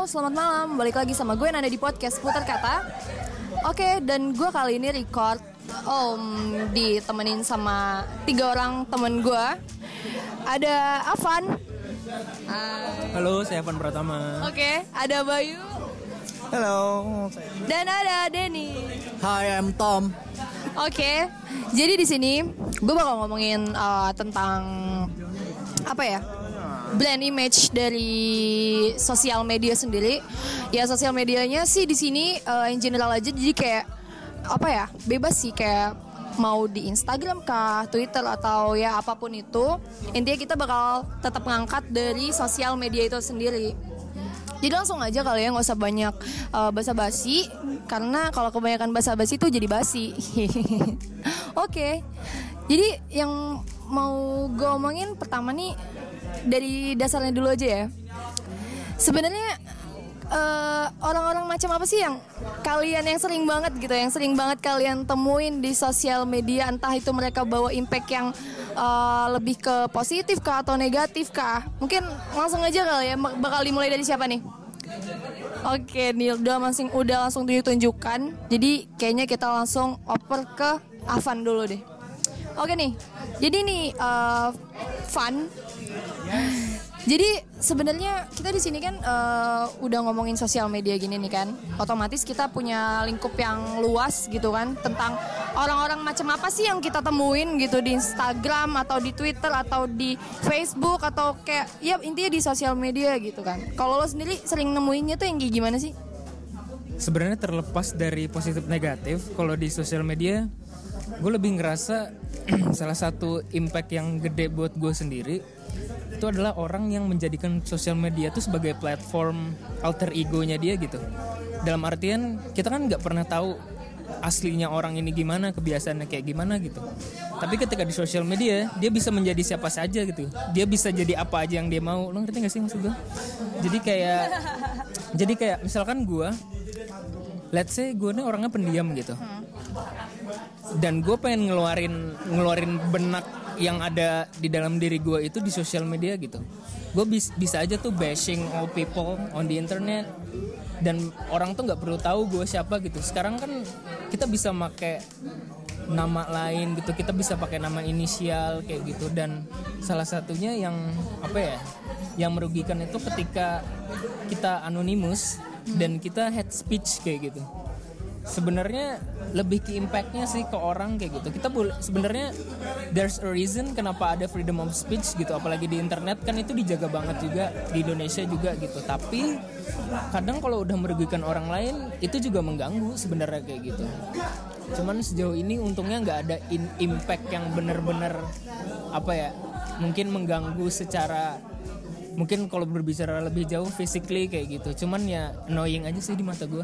Halo, selamat malam. Balik lagi sama gue Nanda di podcast Putar Kata. Oke, dan gue kali ini record um, ditemenin sama tiga orang temen gue. Ada Avan. Halo, saya Evan Pratama. Oke, ada Bayu. Halo. Dan ada Denny. Hi, I'm Tom. Oke, jadi di sini gue bakal ngomongin uh, tentang apa ya? Brand image dari sosial media sendiri. Ya sosial medianya sih di sini uh, in general aja jadi kayak apa ya? Bebas sih kayak mau di Instagram kah, Twitter atau ya apa pun itu. Intinya kita bakal tetap ngangkat dari sosial media itu sendiri. Jadi langsung aja kali ya nggak usah banyak uh, basa-basi karena kalau kebanyakan basa-basi itu jadi basi. Oke. Jadi yang mau gue omongin pertama nih dari dasarnya dulu aja ya. Sebenarnya eh, orang-orang macam apa sih yang kalian yang sering banget gitu, yang sering banget kalian temuin di sosial media, entah itu mereka bawa impact yang eh, lebih ke positif kah atau negatif kah? Mungkin langsung aja kali ya, bakal dimulai dari siapa nih? Oke, nih udah langsung udah langsung ditunjukkan. Jadi kayaknya kita langsung oper ke Avan dulu deh. Oke nih, jadi nih uh. Jadi sebenarnya kita di sini kan uh, udah ngomongin sosial media gini nih kan, otomatis kita punya lingkup yang luas gitu kan tentang orang-orang macam apa sih yang kita temuin gitu di Instagram atau di Twitter atau di Facebook atau kayak ya intinya di sosial media gitu kan. Kalau lo sendiri sering nemuinnya tuh yang kayak gimana sih? Sebenarnya terlepas dari positif negatif, kalau di sosial media, gue lebih ngerasa salah satu impact yang gede buat gue sendiri itu adalah orang yang menjadikan sosial media itu sebagai platform alter egonya dia gitu. Dalam artian kita kan nggak pernah tahu aslinya orang ini gimana, kebiasaannya kayak gimana gitu. Tapi ketika di sosial media, dia bisa menjadi siapa saja gitu. Dia bisa jadi apa aja yang dia mau. Lo ngerti gak sih maksud gue? Jadi kayak, jadi kayak misalkan gue, let's say gue ini orangnya pendiam gitu. Dan gue pengen ngeluarin ngeluarin benak yang ada di dalam diri gue itu di sosial media gitu. Gue bis, bisa aja tuh bashing all people on the internet dan orang tuh nggak perlu tahu gue siapa gitu. Sekarang kan kita bisa make nama lain gitu, kita bisa pakai nama inisial kayak gitu dan salah satunya yang apa ya, yang merugikan itu ketika kita anonimus dan kita head speech kayak gitu sebenarnya lebih ke impactnya sih ke orang kayak gitu. Kita boleh sebenarnya there's a reason kenapa ada freedom of speech gitu apalagi di internet kan itu dijaga banget juga di Indonesia juga gitu. Tapi kadang kalau udah merugikan orang lain itu juga mengganggu sebenarnya kayak gitu. Cuman sejauh ini untungnya nggak ada in impact yang bener-bener apa ya mungkin mengganggu secara mungkin kalau berbicara lebih jauh physically kayak gitu. Cuman ya annoying aja sih di mata gue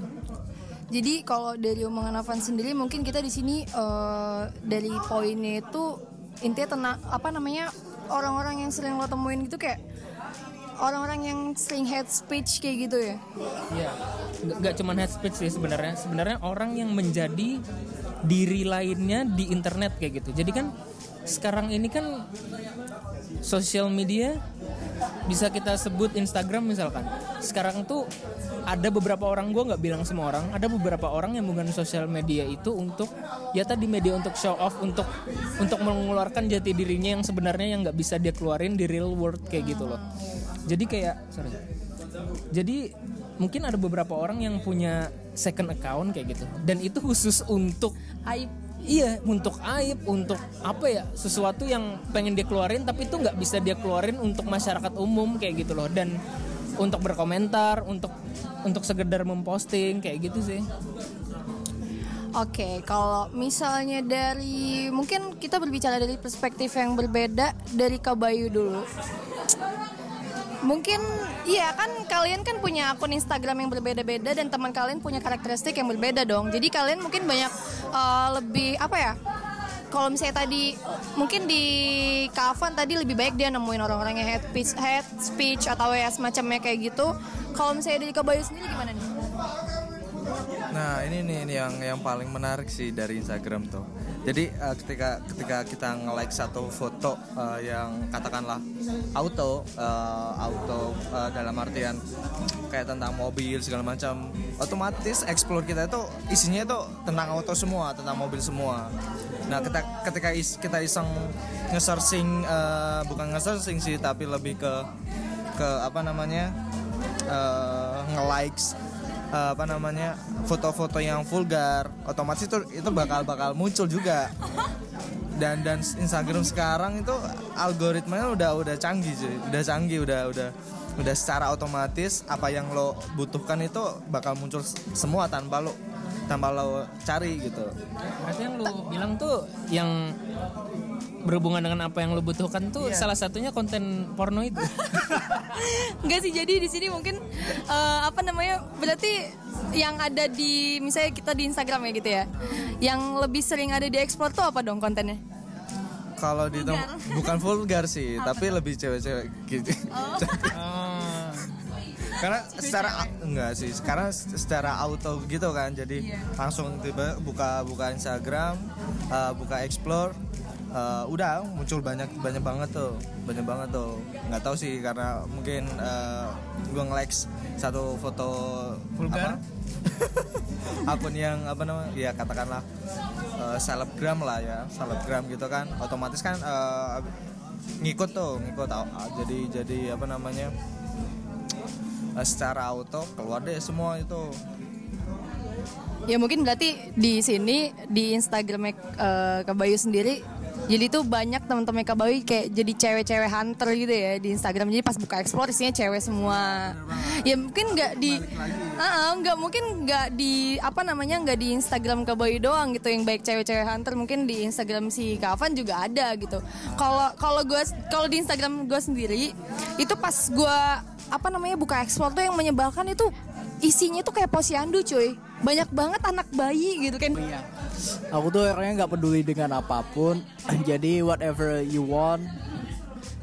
Jadi kalau dari omongan Avan sendiri mungkin kita di sini uh, dari poinnya itu intinya tenang apa namanya orang-orang yang sering lo temuin gitu kayak orang-orang yang sering hate speech kayak gitu ya. Iya, nggak, cuma hate speech sih sebenarnya. Sebenarnya orang yang menjadi diri lainnya di internet kayak gitu. Jadi kan sekarang ini kan sosial media bisa kita sebut Instagram misalkan. Sekarang tuh ada beberapa orang gue nggak bilang semua orang, ada beberapa orang yang menggunakan sosial media itu untuk ya tadi media untuk show off, untuk untuk mengeluarkan jati dirinya yang sebenarnya yang nggak bisa dia keluarin di real world kayak gitu loh. Jadi kayak sorry. Jadi mungkin ada beberapa orang yang punya second account kayak gitu dan itu khusus untuk Aib. Iya, untuk aib, untuk apa ya, sesuatu yang pengen dia keluarin tapi itu nggak bisa dia keluarin untuk masyarakat umum kayak gitu loh. Dan untuk berkomentar, untuk untuk sekedar memposting kayak gitu sih. Oke, kalau misalnya dari mungkin kita berbicara dari perspektif yang berbeda dari Kabayu dulu. Mungkin iya kan kalian kan punya akun Instagram yang berbeda-beda dan teman kalian punya karakteristik yang berbeda dong. Jadi kalian mungkin banyak uh, lebih apa ya? Kalau misalnya tadi mungkin di Kavan tadi lebih baik dia nemuin orang-orang yang head speech, head speech atau ya semacamnya kayak gitu. Kalau misalnya dari Kabayu sendiri gimana nih? Nah ini nih ini yang yang paling menarik sih dari Instagram tuh. Jadi uh, ketika ketika kita nge-like satu foto uh, yang katakanlah auto uh, auto uh, dalam artian kayak tentang mobil segala macam, otomatis explore kita itu isinya itu tentang auto semua, tentang mobil semua. Nah ketika ketika is, kita iseng nge-searching uh, bukan nge-searching sih tapi lebih ke ke apa namanya uh, nge-likes uh, apa namanya foto-foto yang vulgar otomatis itu itu bakal bakal muncul juga. Dan dan Instagram sekarang itu algoritmanya udah udah canggih sih udah canggih udah udah udah secara otomatis apa yang lo butuhkan itu bakal muncul semua tanpa lo tanpa lo cari gitu. Berarti yang lu bilang tuh yang berhubungan dengan apa yang lu butuhkan tuh Iya. salah satunya konten porno itu. Enggak sih jadi di sini mungkin eh, apa namanya berarti yang ada di misalnya kita di Instagram ya gitu ya. Yang lebih sering ada di explore tuh apa dong kontennya? kalau di bukan vulgar sih tapi lebih cewek-cewek gitu Oh. karena secara enggak sih sekarang secara auto gitu kan jadi langsung tiba buka buka Instagram uh, buka explore uh, udah muncul banyak banyak banget tuh banyak banget tuh nggak tahu sih karena mungkin uh, gue nge-like satu foto Vulgar? apa? akun yang apa namanya ya katakanlah uh, selebgram lah ya selebgram gitu kan otomatis kan uh, ngikut tuh ngikut uh, jadi jadi apa namanya uh, secara auto keluar deh semua itu Ya mungkin berarti di sini di Instagram uh, Kabayu sendiri jadi tuh banyak teman-teman Kabayu kayak jadi cewek-cewek hunter gitu ya di Instagram. Jadi pas buka explore isinya cewek semua. Ya mungkin nggak di Ah, nggak mungkin nggak di apa namanya nggak di Instagram Kabayu doang gitu yang baik cewek-cewek hunter mungkin di Instagram si Kavan juga ada gitu. Kalau kalau gue kalau di Instagram gue sendiri itu pas gue apa namanya buka explore tuh yang menyebalkan itu isinya tuh kayak posyandu cuy banyak banget anak bayi gitu kan Iya. Aku tuh orangnya nggak peduli dengan apa pun. Jadi whatever you want,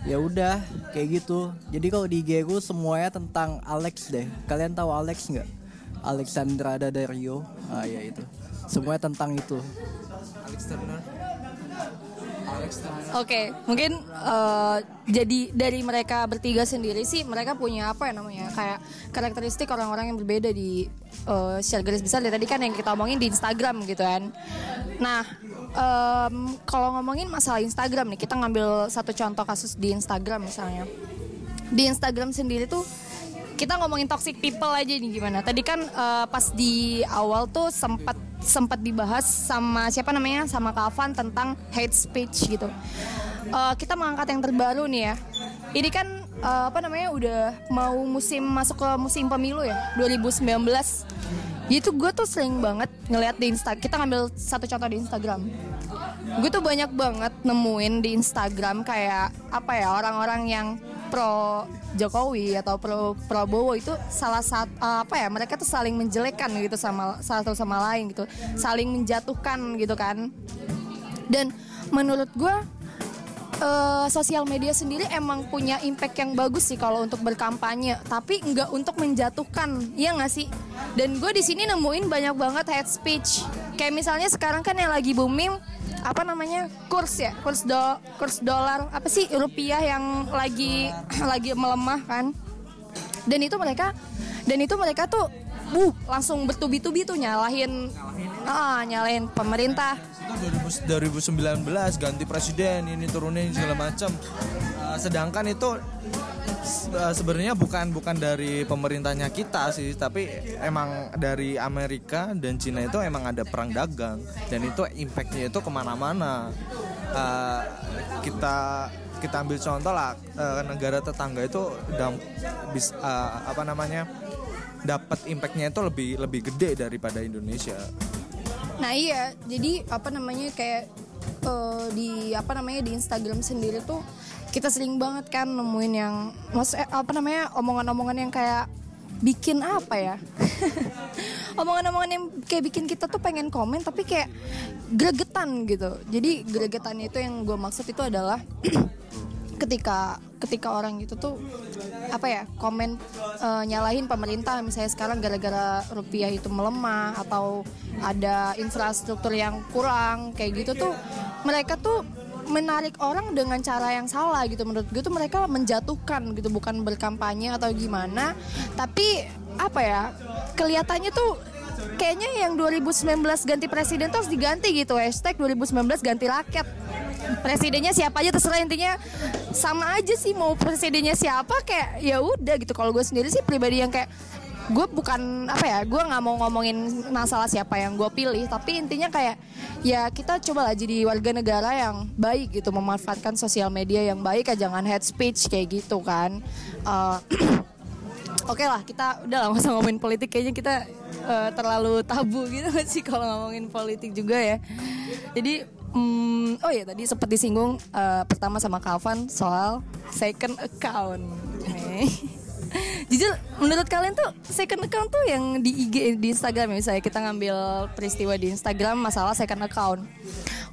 ya udah kayak gitu. Jadi kalau di IG semuanya tentang Alex deh. Kalian tahu Alex nggak? Alexandra Daddario. Ah ya itu. Semuanya tentang itu. Alex Turner oke mungkin eh, jadi dari mereka bertiga sendiri sih mereka punya apa ya namanya kayak karakteristik orang-orang yang berbeda di eh, secara garis besar dari tadi kan yang kita omongin di Instagram gitu kan nah em, kalau ngomongin masalah Instagram nih kita ngambil satu contoh kasus di Instagram misalnya di Instagram sendiri tuh kita ngomongin toxic people aja nih gimana. Tadi kan eh, pas di awal tuh sempat sempat dibahas sama siapa namanya sama Kavan tentang hate speech gitu. Eh, kita mengangkat yang terbaru nih ya. Ini kan eh, apa namanya udah mau musim masuk ke musim pemilu ya 2019. Jadi tuh gue tuh sering banget ngeliat di Insta. Kita ngambil satu contoh di Instagram gue tuh banyak banget nemuin di Instagram kayak apa ya orang-orang yang pro Jokowi atau pro Prabowo itu salah satu apa ya mereka tuh saling menjelekkan gitu sama satu sama lain gitu saling menjatuhkan gitu kan dan menurut gue eh, sosial media sendiri emang punya impact yang bagus sih kalau untuk berkampanye, tapi nggak untuk menjatuhkan, ya nggak sih? Dan gue di sini nemuin banyak banget hate speech. Kayak misalnya sekarang kan yang lagi booming apa namanya kurs ya? Kurs do kurs dolar. Apa sih rupiah yang lagi lagi melemah kan? Dan itu mereka dan itu mereka tuh buh langsung bertubi-tubi tuh nyalahin ah nyalahin pemerintah. Itu 2000 2019 ganti presiden ini turunin segala macam. Uh, sedangkan itu sebenarnya bukan bukan dari pemerintahnya kita sih tapi emang dari Amerika dan Cina itu emang ada perang dagang. Dan itu impactnya itu ke mana-mana. Uh, kita kita ambil contoh lah uh, negara tetangga itu dam, bis, uh, apa namanya dapat impactnya itu lebih lebih gede daripada Indonesia. Nah iya, jadi apa namanya kayak eh, di apa namanya di Instagram sendiri tuh kita sering banget kan nemuin yang mas eh, apa namanya omongan-omongan yang kayak bikin apa ya? omongan-omongan yang kayak bikin kita tuh pengen komen tapi kayak gregetan gitu. Jadi gregetan itu yang gue maksud itu adalah ketika ketika orang itu tuh apa ya komen eh, nyalahin pemerintah misalnya sekarang gara-gara rupiah itu melemah atau ada infrastruktur yang kurang kayak gitu tuh mereka tuh menarik orang dengan cara yang salah gitu. Menurut gue tuh mereka menjatuhkan gitu bukan berkampanye atau gimana. Tapi apa ya kelihatannya tuh kayaknya yang 2019 ganti presiden tuh harus diganti gitu. Hashtag 2019 ganti rakyat. Presidennya siapa aja terserah intinya sama aja sih mau presidennya siapa kayak ya udah gitu. Kalau gue sendiri sih pribadi yang kayak gue bukan apa ya gue nggak mau ngomongin masalah siapa yang gue pilih tapi intinya kayak ya kita coba lah jadi warga negara yang baik gitu memanfaatkan sosial media yang baik aja jangan head speech kayak gitu kan Eh, Oke lah kita udah nggak usah ngomongin politik kayaknya kita eh, terlalu tabu gitu sih kalau ngomongin politik juga ya. Jadi hmm, oh ya tadi sempat disinggung eh, pertama sama Calvan soal second account. Jujur menurut kalian tuh second account tuh yang di IG di Instagram ya? Misalnya kita ngambil peristiwa di Instagram masalah second account.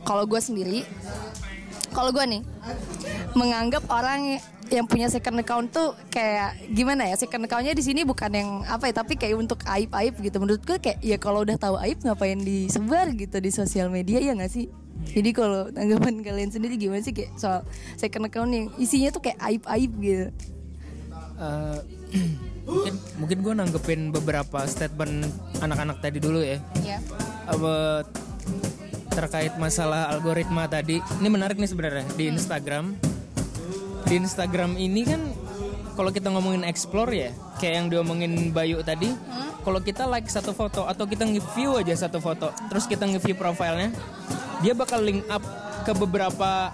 Kalau gue sendiri kalau gue nih menganggap orang yang punya second account tuh kayak gimana ya? Second accountnya di sini bukan yang apa ya tapi kayak untuk aib aib gitu. Menurut gue kayak ya kalau udah tahu aib ngapain disebar gitu di sosial media ya nggak sih? Jadi kalau tanggapan kalian sendiri gimana sih? Kayak soal second account yang isinya tuh kayak aib aib gitu. Eh, mungkin mungkin gue nanggepin beberapa statement anak-anak tadi dulu ya. Apa terkait masalah algoritma tadi. Ini menarik nih sebenarnya di Instagram. Di Instagram ini kan kalau kita ngomongin explore ya kayak yang diomongin Bayu tadi kalau kita like satu foto atau kita nge-view aja satu foto terus kita nge-view profilnya dia bakal link up ke beberapa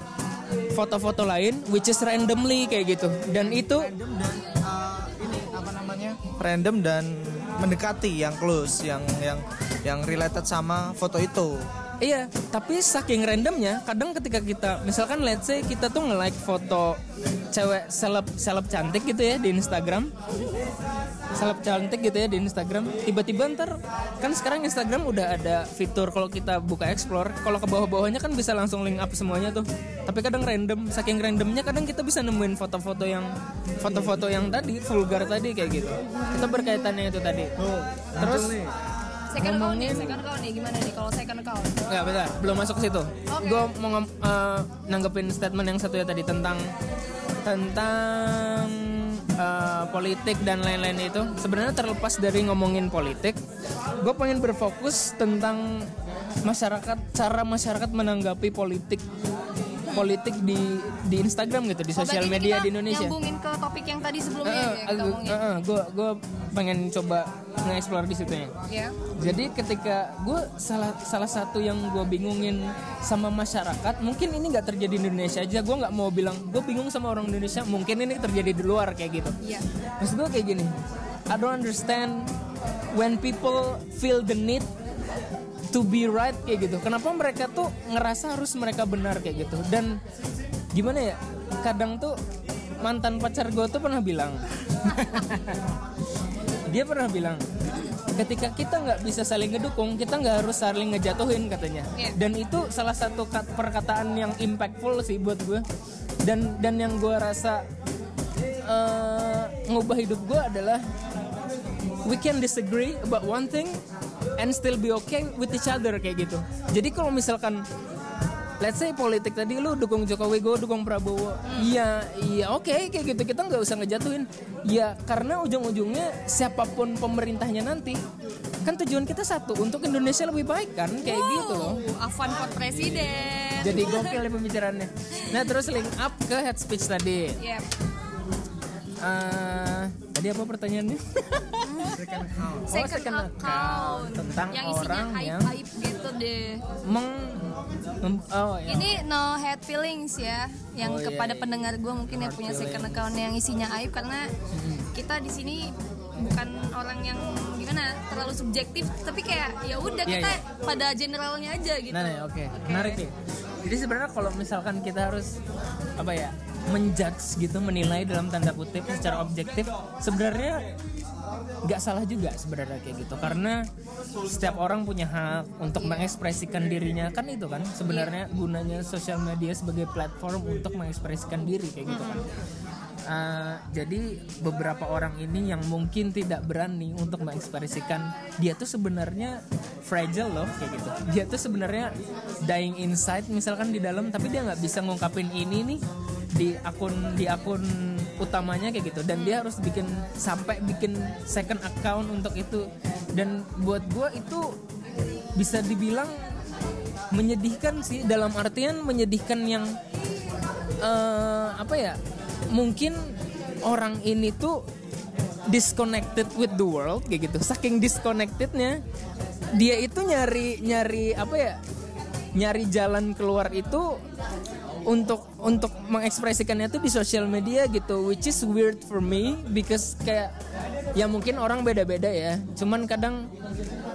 foto-foto lain which is randomly kayak gitu. Dan itu random dan random dan mendekati yang close yang yang yang related sama foto itu. Iya, tapi saking randomnya, kadang ketika kita, misalkan let's say kita tuh nge-like foto cewek seleb seleb cantik gitu ya di Instagram, seleb cantik gitu ya di Instagram, tiba-tiba ntar kan sekarang Instagram udah ada fitur kalau kita buka explore, kalau ke bawah-bawahnya kan bisa langsung link up semuanya tuh. Tapi kadang random, saking randomnya kadang kita bisa nemuin foto-foto yang foto-foto yang tadi vulgar tadi kayak gitu. Itu berkaitannya itu tadi. Terus second account nih second account nih gimana nih kalau second account Nggak, bentar, belum masuk ke situ. Oke. Gue mau eh, nanggepin statement yang satu ya tadi tentang tentang eh, politik dan lain-lain itu. Sebenarnya terlepas dari ngomongin politik, gue pengen berfokus tentang masyarakat, cara masyarakat menanggapi politik politik di di Instagram gitu, di Oh, sosial media kita di Indonesia. nyambungin ke topik yang tadi sebelumnya ya yang kita omongin gue gue pengen coba nge-explore di situ ya. ya Jadi ketika gue salah salah satu yang gue bingungin sama masyarakat, mungkin ini nggak terjadi di Indonesia aja. Gue nggak mau bilang gue bingung sama orang Indonesia, mungkin ini terjadi di luar kayak gitu. iya Maksud gue kayak gini, I don't understand when people feel the need to be right kayak gitu. Kenapa mereka tuh ngerasa harus mereka benar kayak gitu? Dan gimana ya? Kadang tuh mantan pacar gue tuh pernah bilang, dia pernah bilang, ketika kita nggak bisa saling ngedukung, kita nggak harus saling ngejatuhin katanya. Iya. Dan itu salah satu kat- perkataan yang impactful sih buat gue. Dan dan yang gue rasa eh, ngubah hidup gue adalah we can disagree about one thing and still be okay with each other kayak gitu. Jadi kalau misalkan let's say politik tadi lu dukung Jokowi, gue dukung Prabowo. Iya, iya oke kayak gitu kita nggak usah ngejatuhin. Ya karena ujung-ujungnya siapa pun pemerintahnya nanti kan tujuan kita satu untuk Indonesia lebih baik kan kayak gitu loh. Oh, Afan for presiden Jadi gokil nih pembicaraannya. Nah terus link up ke head speech tadi. Iya. Eh, tadi apa pertanyaannya? second, second account, account. Tentang yang isinya orang aib yang- aib gitu deh Meng, oh ya. ini no hate feelings ya yang Oh, iya, kepada iya. pendengar gue mungkin yang punya second account yang isinya aib karena kita di sini bukan orang yang gimana terlalu subjektif tapi kayak ya udah Iya, kita iya. pada generalnya aja gitu Nah, oke. Menarik nih. Jadi sebenarnya kalau misalkan kita harus apa ya? Menjudge gitu menilai dalam tanda kutip secara objektif sebenarnya nggak salah juga sebenarnya kayak gitu. Karena setiap orang punya hak untuk mengekspresikan dirinya. Kan itu kan sebenarnya gunanya sosial media sebagai platform untuk mengekspresikan diri kayak gitu kan. Uh, jadi beberapa orang ini yang mungkin tidak berani untuk mengekspresikan dia tuh sebenarnya fragile loh kayak gitu. Dia tuh sebenarnya dying inside misalkan di dalam tapi dia nggak bisa ngungkapin ini nih di akun di akun utamanya kayak gitu. Dan dia harus bikin sampai bikin second account untuk itu. Dan buat gue itu bisa dibilang menyedihkan sih. Dalam artian menyedihkan yang uh, apa ya mungkin orang ini tuh disconnected with the world kayak gitu. Saking disconnectednya dia itu nyari nyari apa ya nyari jalan keluar itu untuk untuk mengekspresikannya tuh di sosial media gitu which is weird for me because kayak ya mungkin orang beda-beda ya. Cuman kadang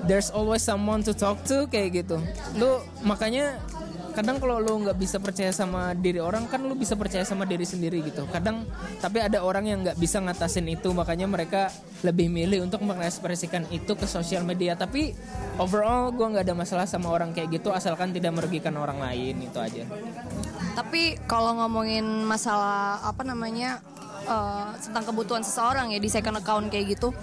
there's always someone to talk to kayak gitu. Lu makanya kadang kalau lu nggak bisa percaya sama diri orang kan lu bisa percaya sama diri sendiri gitu. Kadang tapi ada orang yang nggak bisa ngatasin itu makanya mereka lebih milih untuk mengekspresikan itu ke sosial media. Tapi overall gue nggak ada masalah sama orang kayak gitu asalkan tidak merugikan orang lain itu aja tapi kalau ngomongin masalah apa namanya uh, tentang kebutuhan seseorang ya di second account kayak gitu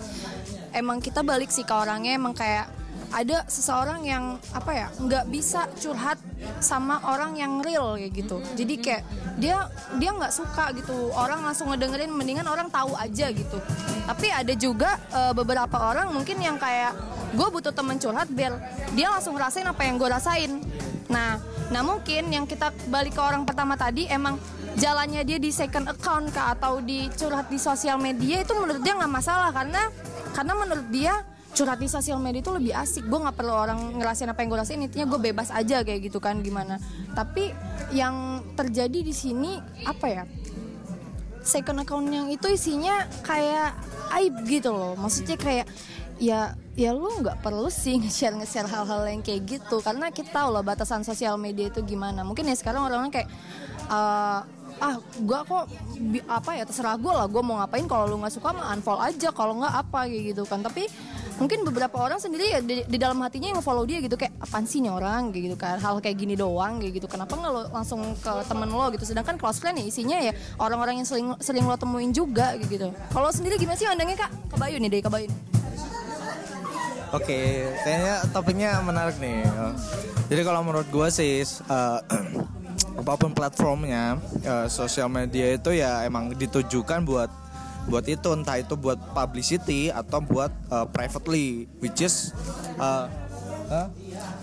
emang kita balik sih ke orangnya emang kayak ada seseorang yang apa ya nggak bisa curhat sama orang yang real kayak gitu. Jadi kayak dia dia nggak suka gitu. Orang langsung ngedengerin mendingan orang tahu aja gitu. Tapi ada juga uh, beberapa orang mungkin yang kayak gue butuh temen curhat biar dia langsung ngerasain apa yang gue rasain. Nah nah mungkin yang kita balik ke orang pertama tadi emang jalannya dia di second account kah? Atau di curhat di sosial media itu menurut dia nggak masalah. Karena karena menurut dia curhat di sosial media itu lebih asik. Gue nggak perlu orang ngerasain apa yang gue rasain. Intinya gue bebas aja kayak gitu kan gimana. Tapi yang terjadi di sini apa ya second account yang itu isinya kayak aib gitu loh. Maksudnya kayak ya ya lu nggak perlu sih nge-share nge-share hal-hal yang kayak gitu. Karena kita tahu loh batasan sosial media itu gimana. Mungkin ya sekarang orang-orang kayak uh, ah gue kok apa ya terserah gue lah gue mau ngapain. Kalau lu nggak suka mah unfollow aja. Kalau nggak apa kayak gitu kan. Tapi mungkin beberapa orang sendiri ya di, di dalam hatinya yang follow dia gitu kayak apaan sih nih orang? Gitu kan. Hal kayak gini doang gitu. Kenapa nggak lo langsung ke temen lo gitu? Sedangkan close friend ya isinya ya orang-orang yang sering sering lo temuin juga gitu. Kalau sendiri gimana sih mandangnya kak? Kebayu nih dari kebayu Oke, kayaknya topiknya menarik nih. Jadi kalau menurut gue sih, uh, apa pun platformnya, uh, sosial media itu ya emang ditujukan buat buat itu entah itu buat publicity atau buat uh, privately which is uh, huh?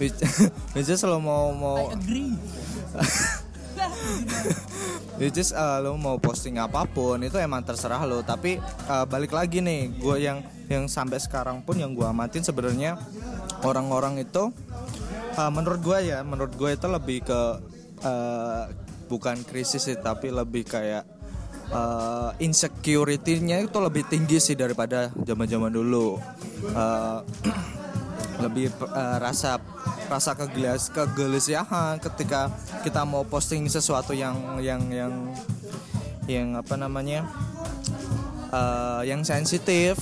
which, which is lo mau mau which is uh, lo mau posting apa pun itu emang terserah lo tapi uh, balik lagi nih gue yang yang sampai sekarang pun yang gue amatin sebenarnya orang-orang itu uh, menurut gue ya menurut gue itu lebih ke uh, bukan krisis sih tapi lebih kayak uh, insecurity-nya itu lebih tinggi sih daripada zaman-zaman dulu. Uh, lebih uh, rasa rasa kegelis kegelesiahan ketika kita mau posting sesuatu yang yang yang yang apa namanya uh, yang sensitif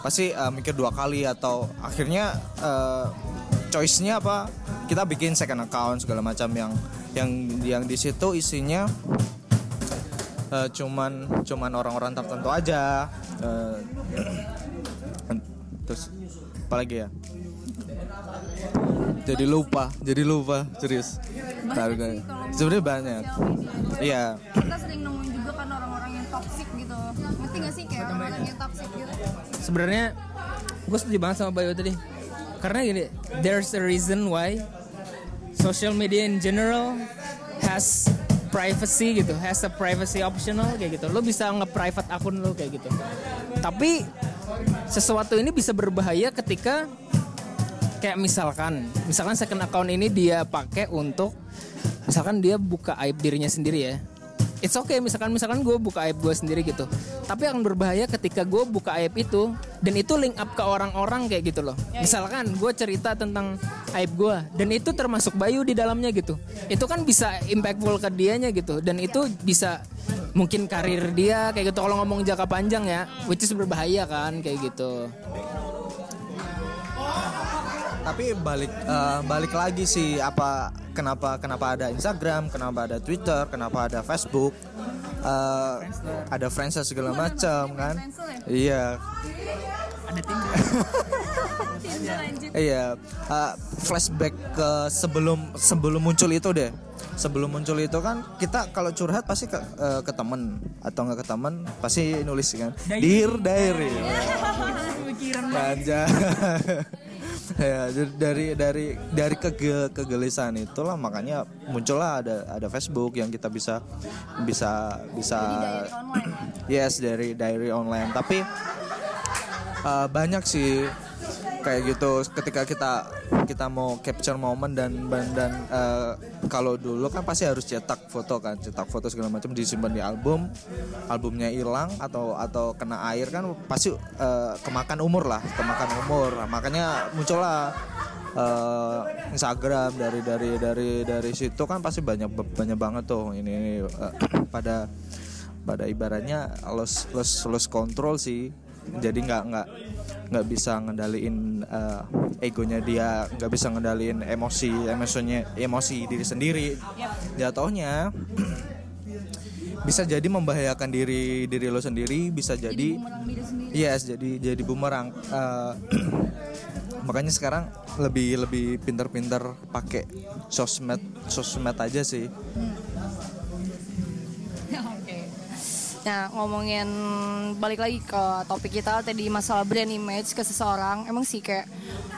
pasti uh, mikir dua kali atau akhirnya uh, choice-nya apa kita bikin second account segala macam yang yang yang di situ isinya uh, cuman cuman orang-orang tertentu aja. Uh, terus apa lagi ya? Jadi lupa jadi lupa serius. Banyak sebenarnya banyak. iya. Kita sering nemuin juga kan orang-orang yang toxic gitu. Ngerti gak sih? Kayak orang-orang yang toxic gitu. Sebenarnya gue setuju banget sama Bayu tadi. Karena gini there's a reason why social media in general has privacy gitu has a privacy optional kayak gitu. Lo bisa nge-private akun lo kayak gitu. Tapi sesuatu ini bisa berbahaya ketika kayak misalkan misalkan second account ini dia pakai untuk misalkan dia buka aib dirinya sendiri ya it's okay misalkan misalkan gue buka aib gue sendiri gitu. Tapi akan berbahaya ketika gue buka aib itu dan itu link up ke orang-orang kayak gitu loh. Misalkan gue cerita tentang aib gue dan itu termasuk Bayu di dalamnya gitu. Itu kan bisa impactful ke dianya gitu dan itu bisa mungkin karir dia kayak gitu. Kalau ngomong jangka panjang ya which is berbahaya kan kayak gitu tapi balik eh, balik lagi sih apa kenapa kenapa ada Instagram kenapa ada Twitter kenapa ada Facebook eh, ada Friendster segala macam kan? Iya. Ada Tinder. Iya. Eh, flashback ke sebelum sebelum muncul itu deh. Sebelum muncul itu kan kita kalau curhat pasti ke, eh, ke temen. Atau nggak ke temen pasti nulis kan. Dear diary. ya dari dari dari kege, kegelisahan itulah makanya muncullah ada ada Facebook yang kita bisa bisa bisa yes dari diary online. Tapi uh, banyak sih kayak gitu. Ketika kita kita mau capture momen dan dan, uh, kalau dulu kan pasti harus cetak foto kan cetak foto segala macam disimpan di album albumnya hilang atau atau kena air kan pasti uh, kemakan umur lah kemakan umur. Makanya muncullah uh, Instagram dari dari dari dari situ kan pasti banyak banyak banget tuh ini, ini uh, pada pada ibaratnya los los los kontrol sih jadi nggak nggak nggak bisa ngendaliin uh, egonya dia nggak bisa ngendaliin emosi emosinya emosi diri sendiri. Jatuhnya bisa jadi membahayakan diri diri lo sendiri bisa jadi yes jadi jadi bumerang. Uh, makanya sekarang lebih lebih pinter-pinter pakai sosmed sosmed aja sih. Oke. Nah ngomongin balik lagi ke topik kita tadi masalah brand image ke seseorang, emang sih kayak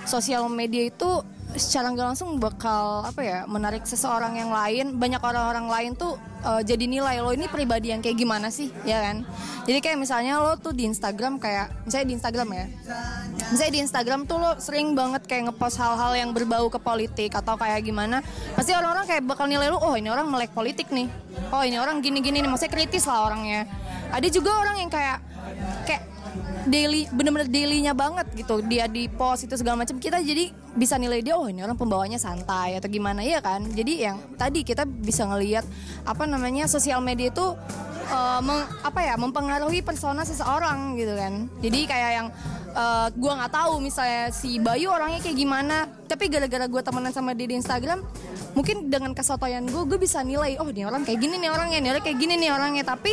sosial media itu secara nggak langsung bakal apa ya menarik seseorang yang lain, banyak orang-orang lain tuh uh, jadi nilai lo ini pribadi yang kayak gimana sih, ya kan? Jadi kayak misalnya lo tuh di Instagram kayak, misalnya di Instagram ya, misalnya di Instagram tuh lo sering banget kayak ngepost hal-hal yang berbau ke politik atau kayak gimana pasti orang-orang kayak bakal nilai lo oh ini orang melek politik nih. Oh ini orang gini-gini nih. Maksudnya kritis lah orangnya. Ada juga orang yang kayak kayak daily bener-bener dailynya banget gitu. Dia di post itu segala macam. Kita jadi bisa nilai dia oh ini orang pembawanya santai atau gimana ya kan? Jadi yang tadi kita bisa ngelihat apa namanya sosial media itu uh, meng- apa ya mempengaruhi persona seseorang gitu kan. Jadi kayak yang uh, gue nggak tahu misalnya si Bayu orangnya kayak gimana tapi gara-gara gue temenan sama dia di Instagram mungkin dengan kesotoyan gue gue bisa nilai oh ini orang kayak gini nih orangnya ini orang kayak gini nih orangnya. Tapi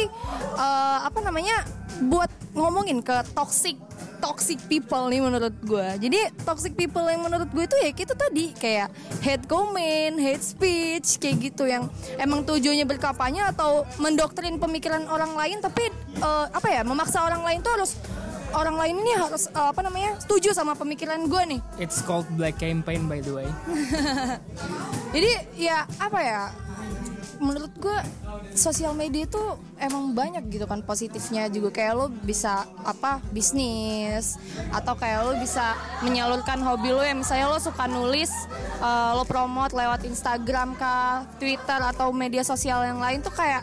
uh, apa namanya buat ngomongin ke toxic toxic people nih menurut gue jadi toxic people yang menurut gue itu ya itu tadi kayak hate comment hate speech kayak gitu yang emang tujuannya berkampanye atau mendoktrin pemikiran orang lain tapi uh, apa ya memaksa orang lain tuh harus orang lain ini harus uh, apa namanya setuju sama pemikiran gue nih. It's called black campaign by the way. Jadi ya apa ya menurut gue sosial media itu emang banyak gitu kan positifnya juga. Kayak lo bisa apa bisnis atau kayak lo bisa menyalurkan hobi lo yang misalnya lo suka nulis uh, lo promote lewat Instagram kah Twitter atau media sosial yang lain tuh kayak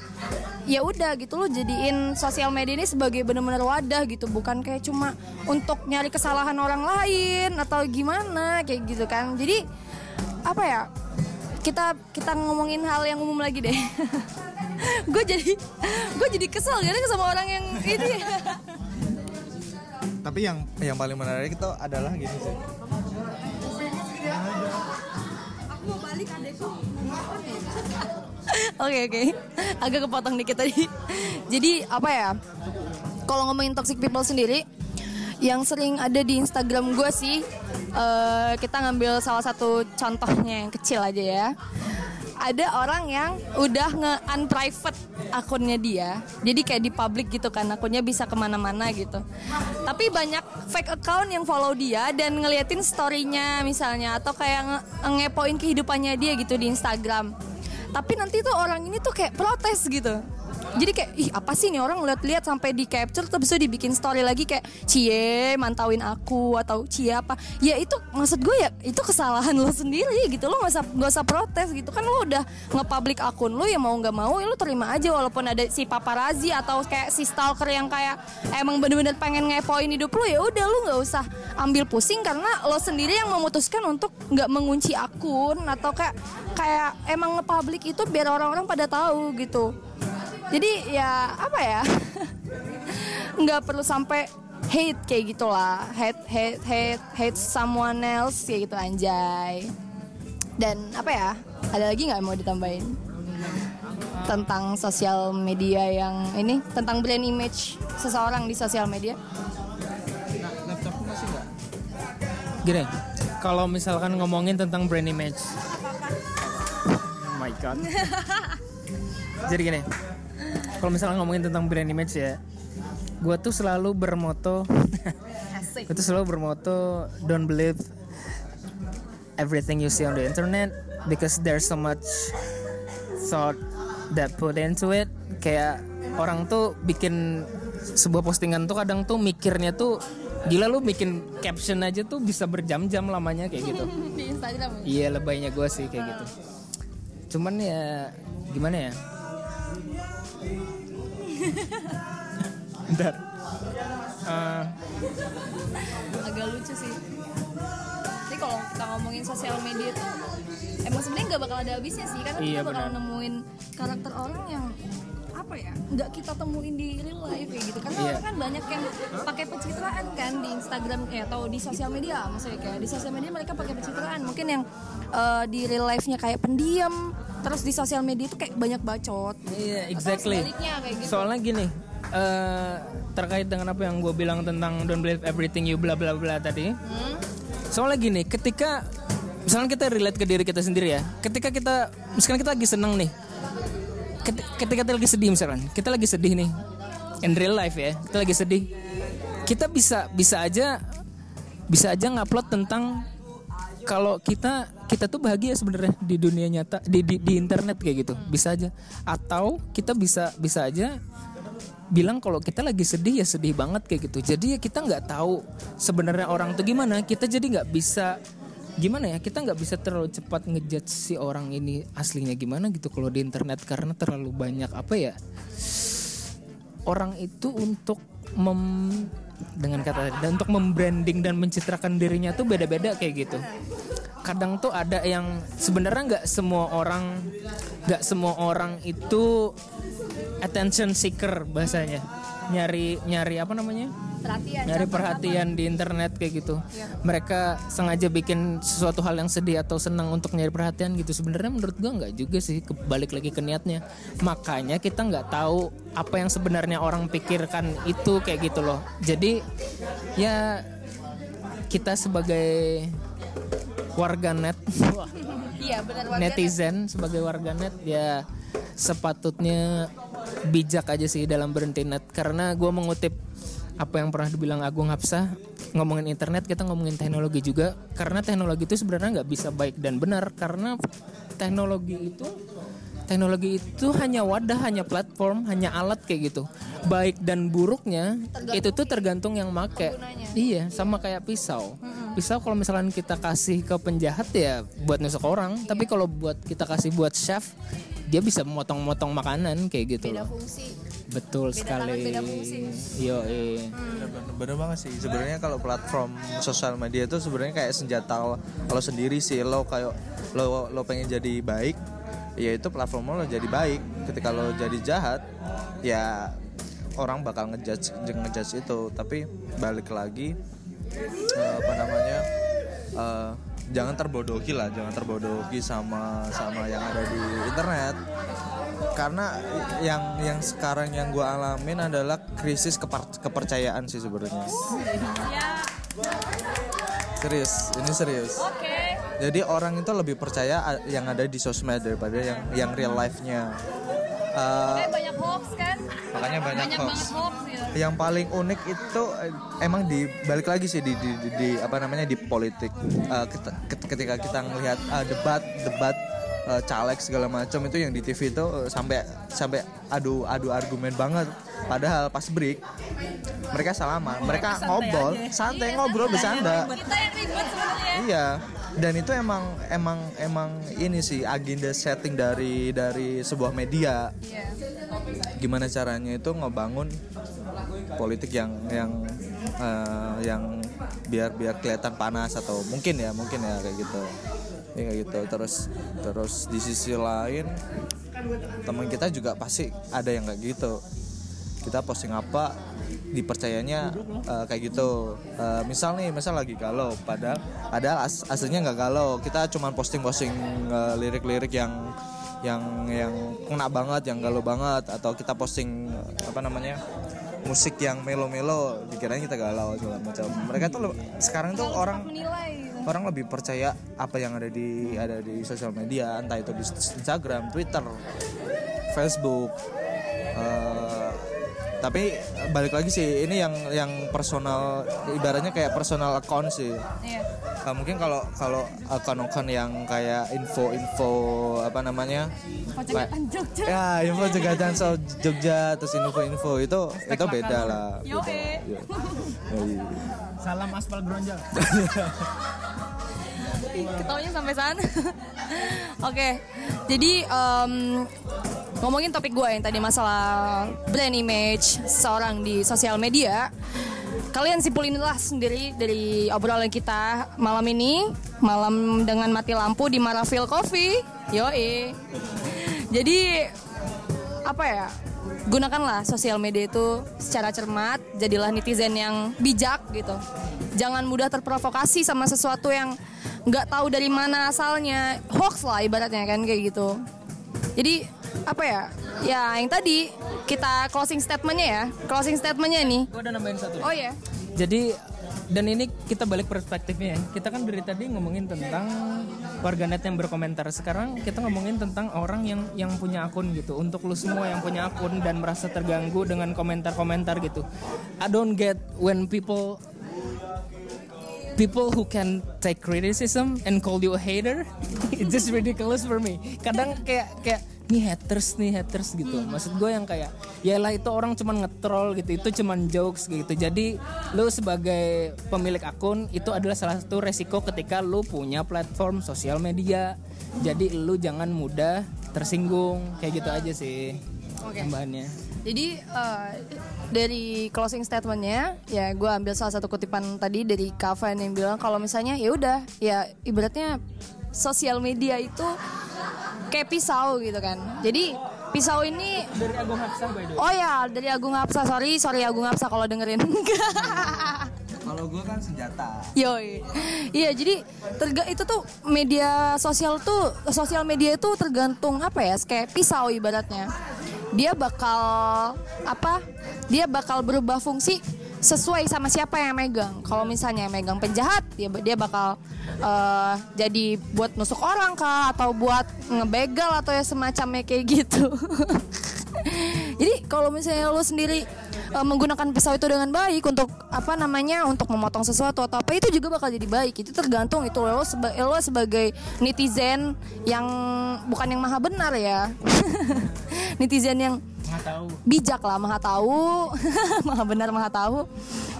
ya udah gitu. Lo jadiin sosial media ini sebagai bener-bener wadah gitu. Bukan kayak cuma untuk nyari kesalahan orang lain atau gimana kayak gitu kan. Jadi apa ya kita kita ngomongin hal yang umum lagi deh gue jadi gue jadi kesel ya sama orang yang ini tapi yang yang paling menarik itu adalah gini sih Oke oke, agak kepotong dikit tadi. Jadi apa ya? Kalau ngomongin toxic people sendiri, yang sering ada di Instagram gue sih, uh, kita ngambil salah satu contohnya yang kecil aja ya. Ada orang yang udah nge-unprivate akunnya dia, jadi kayak di public gitu kan, akunnya bisa ke mana-mana gitu. Tapi banyak fake account yang follow dia dan ngeliatin storynya misalnya, atau kayak nge ngepoin kehidupannya dia gitu di Instagram tapi nanti tuh orang ini tuh kayak protes gitu jadi kayak ih apa sih nih orang lihat-lihat sampai di capture terus bisa dibikin story lagi kayak cie mantauin aku atau cie apa? Ya itu maksud gue ya itu kesalahan lo sendiri gitu. Lo nggak usah nggak usah protes gitu. Kan lo udah nge-public akun lo ya mau nggak mau ya lo terima aja. Walaupun ada si paparazzi atau kayak si stalker yang kayak emang bener-bener pengen ngepoin hidup lo ya udah lo nggak usah ambil pusing. Karena lo sendiri yang memutuskan untuk nggak mengunci akun atau kayak kayak emang nge-public itu biar orang-orang pada tahu gitu jadi ya apa ya? Nggak perlu sampai hate kayak gitulah. Hate hate hate hate someone else kayak gitu anjay. Dan apa ya? Ada lagi nggak mau ditambahin? Tentang sosial media yang ini tentang brand image seseorang di sosial media? Laptopku masih nggak? Gini, kalau misalkan ngomongin tentang brand image. Oh my god. Jadi gini, kalau misalkan ngomongin tentang brand image ya, gue tuh selalu bermoto, gue tuh selalu bermoto, don't believe everything you see on the internet because there's so much thought that put into it. Kayak orang tuh bikin sebuah postingan tuh kadang tuh mikirnya tuh gila lu bikin caption aja tuh bisa berjam-jam lamanya kayak gitu. di Instagram Iya lebaynya gue sih kayak gitu. Cuman ya gimana ya? Bentar. Eh, agak lucu sih. Jadi kalau kita ngomongin sosial media tuh emang sebenarnya nggak bakal ada habisnya sih karena Iya, kita bakal benar. nemuin karakter orang yang apa ya nggak kita temuin di real life kayak gitu karena Iya. orang kan banyak yang pakai pencitraan kan di Instagram ya atau di sosial media maksudnya kayak di sosial media mereka pakai pencitraan mungkin yang eh, di real life-nya kayak pendiam terus di sosial media itu kayak banyak bacot Iya, Atau exactly. kayak gitu Soalnya gini, eh, terkait dengan apa yang gue bilang tentang don't believe everything you bla bla bla tadi. Hmm? Soalnya gini, ketika misalnya kita relate ke diri kita sendiri ya, ketika kita misalkan kita lagi seneng nih, ket- ketika kita lagi sedih misalkan, kita lagi sedih nih, in real life ya, kita lagi sedih, kita bisa bisa aja bisa aja ngupload tentang kalau kita kita tuh bahagia sebenarnya di dunia nyata di, di di internet kayak gitu. Bisa aja. Atau kita bisa bisa aja bilang kalau kita lagi sedih ya sedih banget kayak gitu. Jadi ya kita nggak tahu sebenarnya orang tuh gimana. Kita jadi nggak bisa gimana ya? Kita nggak bisa terlalu cepat ngejudge si orang ini aslinya gimana gitu kalau di internet. Karena terlalu banyak apa ya orang itu untuk mem dengan kata dan untuk membranding dan mencitrakan dirinya tuh beda-beda kayak gitu. Kadang tuh ada yang sebenarnya nggak semua orang nggak semua orang itu attention seeker bahasanya. Nyari nyari apa namanya? Perhatian nyari perhatian di internet kayak gitu. Mereka sengaja bikin sesuatu hal yang sedih atau senang untuk nyari perhatian gitu. Sebenarnya menurut gua nggak juga sih kebalik lagi ke niatnya. Makanya kita nggak tahu apa yang sebenarnya orang pikirkan itu kayak gitu loh. Jadi ya kita sebagai warganet, iya benar warganet. netizen sebagai warganet ya sepatutnya bijak aja sih dalam berhenti net karena gue mengutip apa yang pernah dibilang Agung Hapsah ngomongin internet kita ngomongin teknologi juga. Karena teknologi itu sebenarnya nggak bisa baik dan benar. Karena teknologi itu teknologi itu hanya wadah hanya platform hanya alat kayak gitu. Baik dan buruknya itu tuh tergantung yang make. iya sama kayak pisau. Pisau kalau misalnya kita kasih ke penjahat ya buat nusuk orang. Tapi kalau buat kita kasih buat chef dia bisa memotong-motong makanan kayak gitu beda loh. fungsi betul Beda sekali. tangan, beda fungsi. yo eh. Bener, bener banget sih. Sebenarnya kalau platform sosial media itu sebenarnya kayak senjata lo, lo sendiri sih. Lo kayak lo lo pengen jadi baik ya itu platform lo jadi baik. Ketika lo jadi jahat ya orang bakal ngejudge ngejudge itu. Tapi balik lagi eh, apa namanya eh, jangan terbodohi lah. Jangan terbodohi sama sama yang ada di internet karena yang yang sekarang yang gue alamin adalah krisis kepar- kepercayaan sih sebenarnya. Serius ini serius. Jadi orang itu lebih percaya yang ada di sosmed daripada yang yang real life-nya. Eh, Kayak banyak hoax kan? makanya banyak, banyak hoax. hoax ya yang paling unik itu eh, emang di balik lagi sih di, di, di, di- apa namanya di politik. Eh, kita- ket- ketika kita ngelihat ah, debat debat eh, caleg segala macam itu yang di TV itu eh, sampai sampai adu adu argumen banget. Padahal pas break mereka salaman mereka ngobrol santai ngobrol bercanda. Kita yang ribet sebenarnya. Iya. Dan itu emang emang emang ini sih agenda setting dari dari sebuah media. Iya. Gimana caranya itu ngebangun politik yang yang eh, yang biar biar kelihatan panas atau mungkin ya mungkin ya kayak gitu. Ya kayak gitu. Terus terus di sisi lain teman kita juga pasti ada yang kayak gitu kita posting apa dipercayanya uh, kayak gitu. Uh, misal nih misal lagi galau padahal padahal as aslinya nggak galau. Kita cuma posting posting uh, lirik-lirik yang yang yang kena banget yang galau banget atau kita posting uh, apa namanya musik yang melo-melo dikirain kita galau segala macam. Mereka tuh sekarang tuh orang orang lebih percaya apa yang ada di ada di sosial media entah itu di Instagram, Twitter, Facebook. Eh, tapi balik lagi sih ini yang yang personal ibaratnya kayak personal account sih. Iya. Eh, mungkin kalau kalau akun-akun yang kayak info-info apa namanya? Kocekatan Jogja. Ya, info jegatan soal Jogja terus info-info itu itu beda lah. Yo, beda. eh. Yo. Salam aspal geronjal. Ketawanya sampai sana. Oke, jadi em, ngomongin topik gue yang tadi masalah brand image seorang di sosial media. Kalian simpulinlah sendiri dari obrolan kita malam ini, malam dengan mati lampu di Maraville Coffee. Yoi. Jadi apa ya? Gunakanlah sosial media itu secara cermat, jadilah netizen yang bijak gitu. Jangan mudah terprovokasi sama sesuatu yang nggak tahu dari mana asalnya, hoax lah ibaratnya kan kayak gitu. Jadi apa ya? Ya yang tadi kita closing statementnya ya, closing statementnya nih. Gue udah nambahin satu. Oh ya, Jadi dan ini kita balik perspektifnya ya. Kita kan dari tadi ngomongin tentang warganet yang berkomentar. Sekarang kita ngomongin tentang orang yang yang punya akun gitu. Untuk lu semua yang punya akun dan merasa terganggu dengan komentar-komentar gitu. I don't get when people people who can take criticism and call you a hater it's just ridiculous for me. Kadang kayak kayak nih haters nih haters gitu. Maksud gue yang kayak ya lah itu orang cuman ngetrol gitu. Itu cuman jokes gitu. Jadi lu sebagai pemilik akun itu adalah salah satu resiko ketika lu punya platform sosial media. Jadi lu jangan mudah tersinggung. Kayak gitu aja sih Oke. tambahannya Jadi eh, dari closing statementnya ya gue ambil salah satu kutipan tadi dari Kavan yang bilang kalau misalnya ya udah ya ibaratnya sosial media itu kayak pisau gitu kan. Jadi pisau ini dari Agung Hapsah by the way oh ya dari Agung Hapsa sorry sorry Agung Hapsa kalau dengerin. Kalau gue kan senjata. Yoi. Iya, jadi terga itu tuh media sosial tuh sosial media itu tergantung apa ya? Kayak pisau ibaratnya. Dia bakal apa? Dia bakal berubah fungsi sesuai sama siapa yang megang. Kalau misalnya yang megang penjahat, dia dia bakal eh, jadi buat nusuk orang kah atau buat ngebegal atau ya semacamnya kayak gitu. Jadi kalau misalnya lo sendiri eh, menggunakan pisau itu dengan baik untuk apa namanya untuk memotong sesuatu atau apa itu juga bakal jadi baik. Itu tergantung itu lo seba- lo sebagai netizen yang bukan yang maha benar ya. netizen yang tahu. bijak lah maha tahu. Maha benar maha tahu.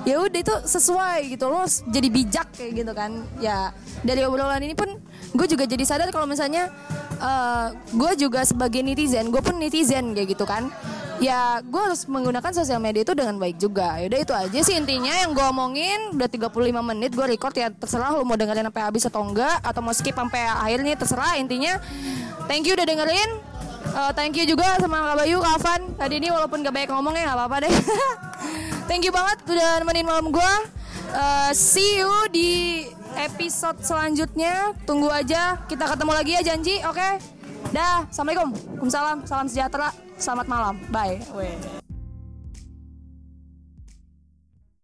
Ya udah itu sesuai gitu. Lo jadi bijak kayak gitu kan. Ya dari obrolan ini pun gue juga jadi sadar kalau misalnya eh, gue juga sebagai netizen gue pun netizen kayak gitu kan ya gue harus menggunakan sosial media itu dengan baik juga ya udah itu aja sih intinya yang gue omongin udah 35 menit gue record ya terserah lo mau dengerin sampai habis atau enggak atau mau skip sampai akhirnya terserah intinya thank you udah dengerin Uh, thank you juga sama Kak Bayu, Kak Afan. Tadi ini walaupun gak banyak ngomong ya gak apa-apa deh. thank you banget udah nemenin malam gue. Uh, see you di episode selanjutnya. Tunggu aja. Kita ketemu lagi ya janji, oke? Dah, Assalamualaikum. Waalaikumsalam. Salam sejahtera. Selamat malam. Bye.